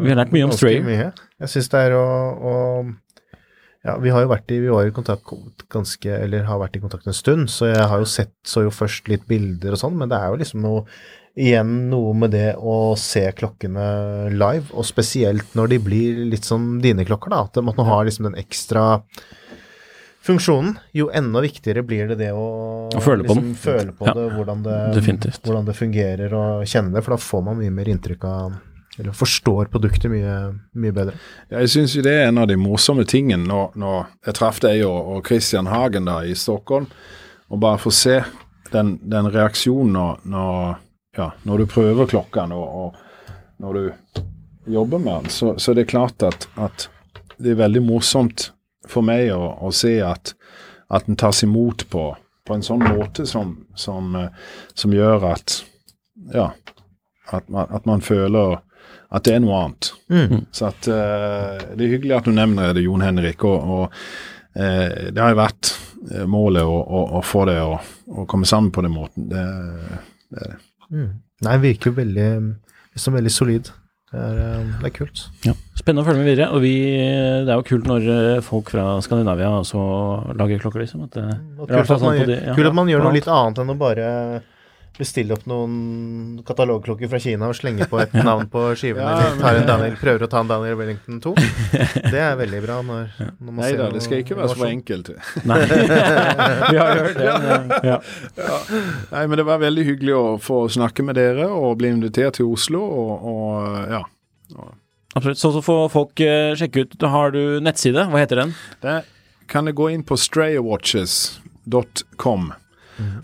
Vi har lært mye om Stray. Mye. Jeg syns det er å, å Ja, vi har jo vært i Vi var i kontakt ganske Eller har vært i kontakt en stund, så jeg har jo sett Så jo først litt bilder og sånn, men det er jo liksom noe Igjen noe med det å se klokkene live, og spesielt når de blir litt som dine klokker, da. At man har liksom den ekstra funksjonen. Jo enda viktigere blir det det å, Å føle på liksom, den. føle på Ja, det, hvordan det, hvordan det fungerer og kjenne det, for da får man mye mer inntrykk av Eller forstår produktet mye, mye bedre. Ja, jeg syns jo det er en av de morsomme tingene når, når jeg traff deg og, og Christian Hagen da i Stockholm, og bare få se den, den reaksjonen når, når, ja, når du prøver klokken og, og når du jobber med den, så, så det er klart at, at det er veldig morsomt for meg å, å se at, at den tas imot på, på en sånn måte som, som, eh, som gjør at ja, at man, at man føler at det er noe annet. Så at uh, det er hyggelig at du nevner det, Jon Henrik. Og, og uh, det har jo vært målet å, å, å få det å, å komme sammen på den måten. Det, det er det. Nei, virker veldig liksom veldig solid. Det er, eh, det er kult. Ja. Spennende å følge med videre. Og vi, det er jo kult når eh, folk fra Skandinavia også lager klokker, liksom. At i hvert kult at man, sånn på gjør, de- ja, kult at man gjør noe litt annet enn å bare bestille opp noen katalogklokker fra Kina og slenge på et [laughs] navn på skiven, Ja, eller men- Daniel, prøver å ta en Daniel Wellington 2. Det er veldig bra når, når man Nei ser da, det skal ikke være så enkelt. [laughs] Nei. [laughs] vi har hørt det. Ja. Nei, men det var veldig hyggelig å få snakke med dere og bli invitert til Oslo. Og, og ja. Absolutt. Så, så får folk eh, sjekke ut. Da har du nettside. Hva heter den? Der kan du gå inn på strayawatches.com.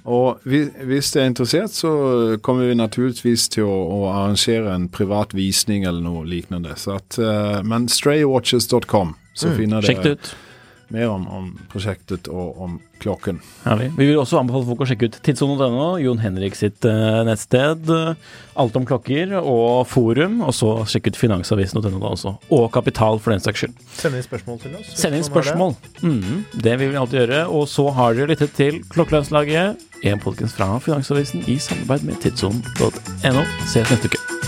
Og vi- hvis det er interessert, så kommer vi naturligvis til å, å arrangere en privat visning eller noe lignende. Så at, eh, men straywatches.com, så finner Sjekk det ut. Mer om, om prosjektet og om klokken. Herlig. Vi vil også anbefale folk å sjekke ut tidssonen.no, Jon Henrik sitt eh, nettsted. Alt om klokker og forum, og så sjekke ut finansavisen.no da også. Og Kapital, for den saks skyld. Send inn spørsmål til oss. Send inn det. spørsmål. Mhm, det vil vi alltid gjøre. Og så har dere lyttet til Klokkelandslaget, en podkast fra Finansavisen i samarbeid med tidssonen.no. Ses neste uke.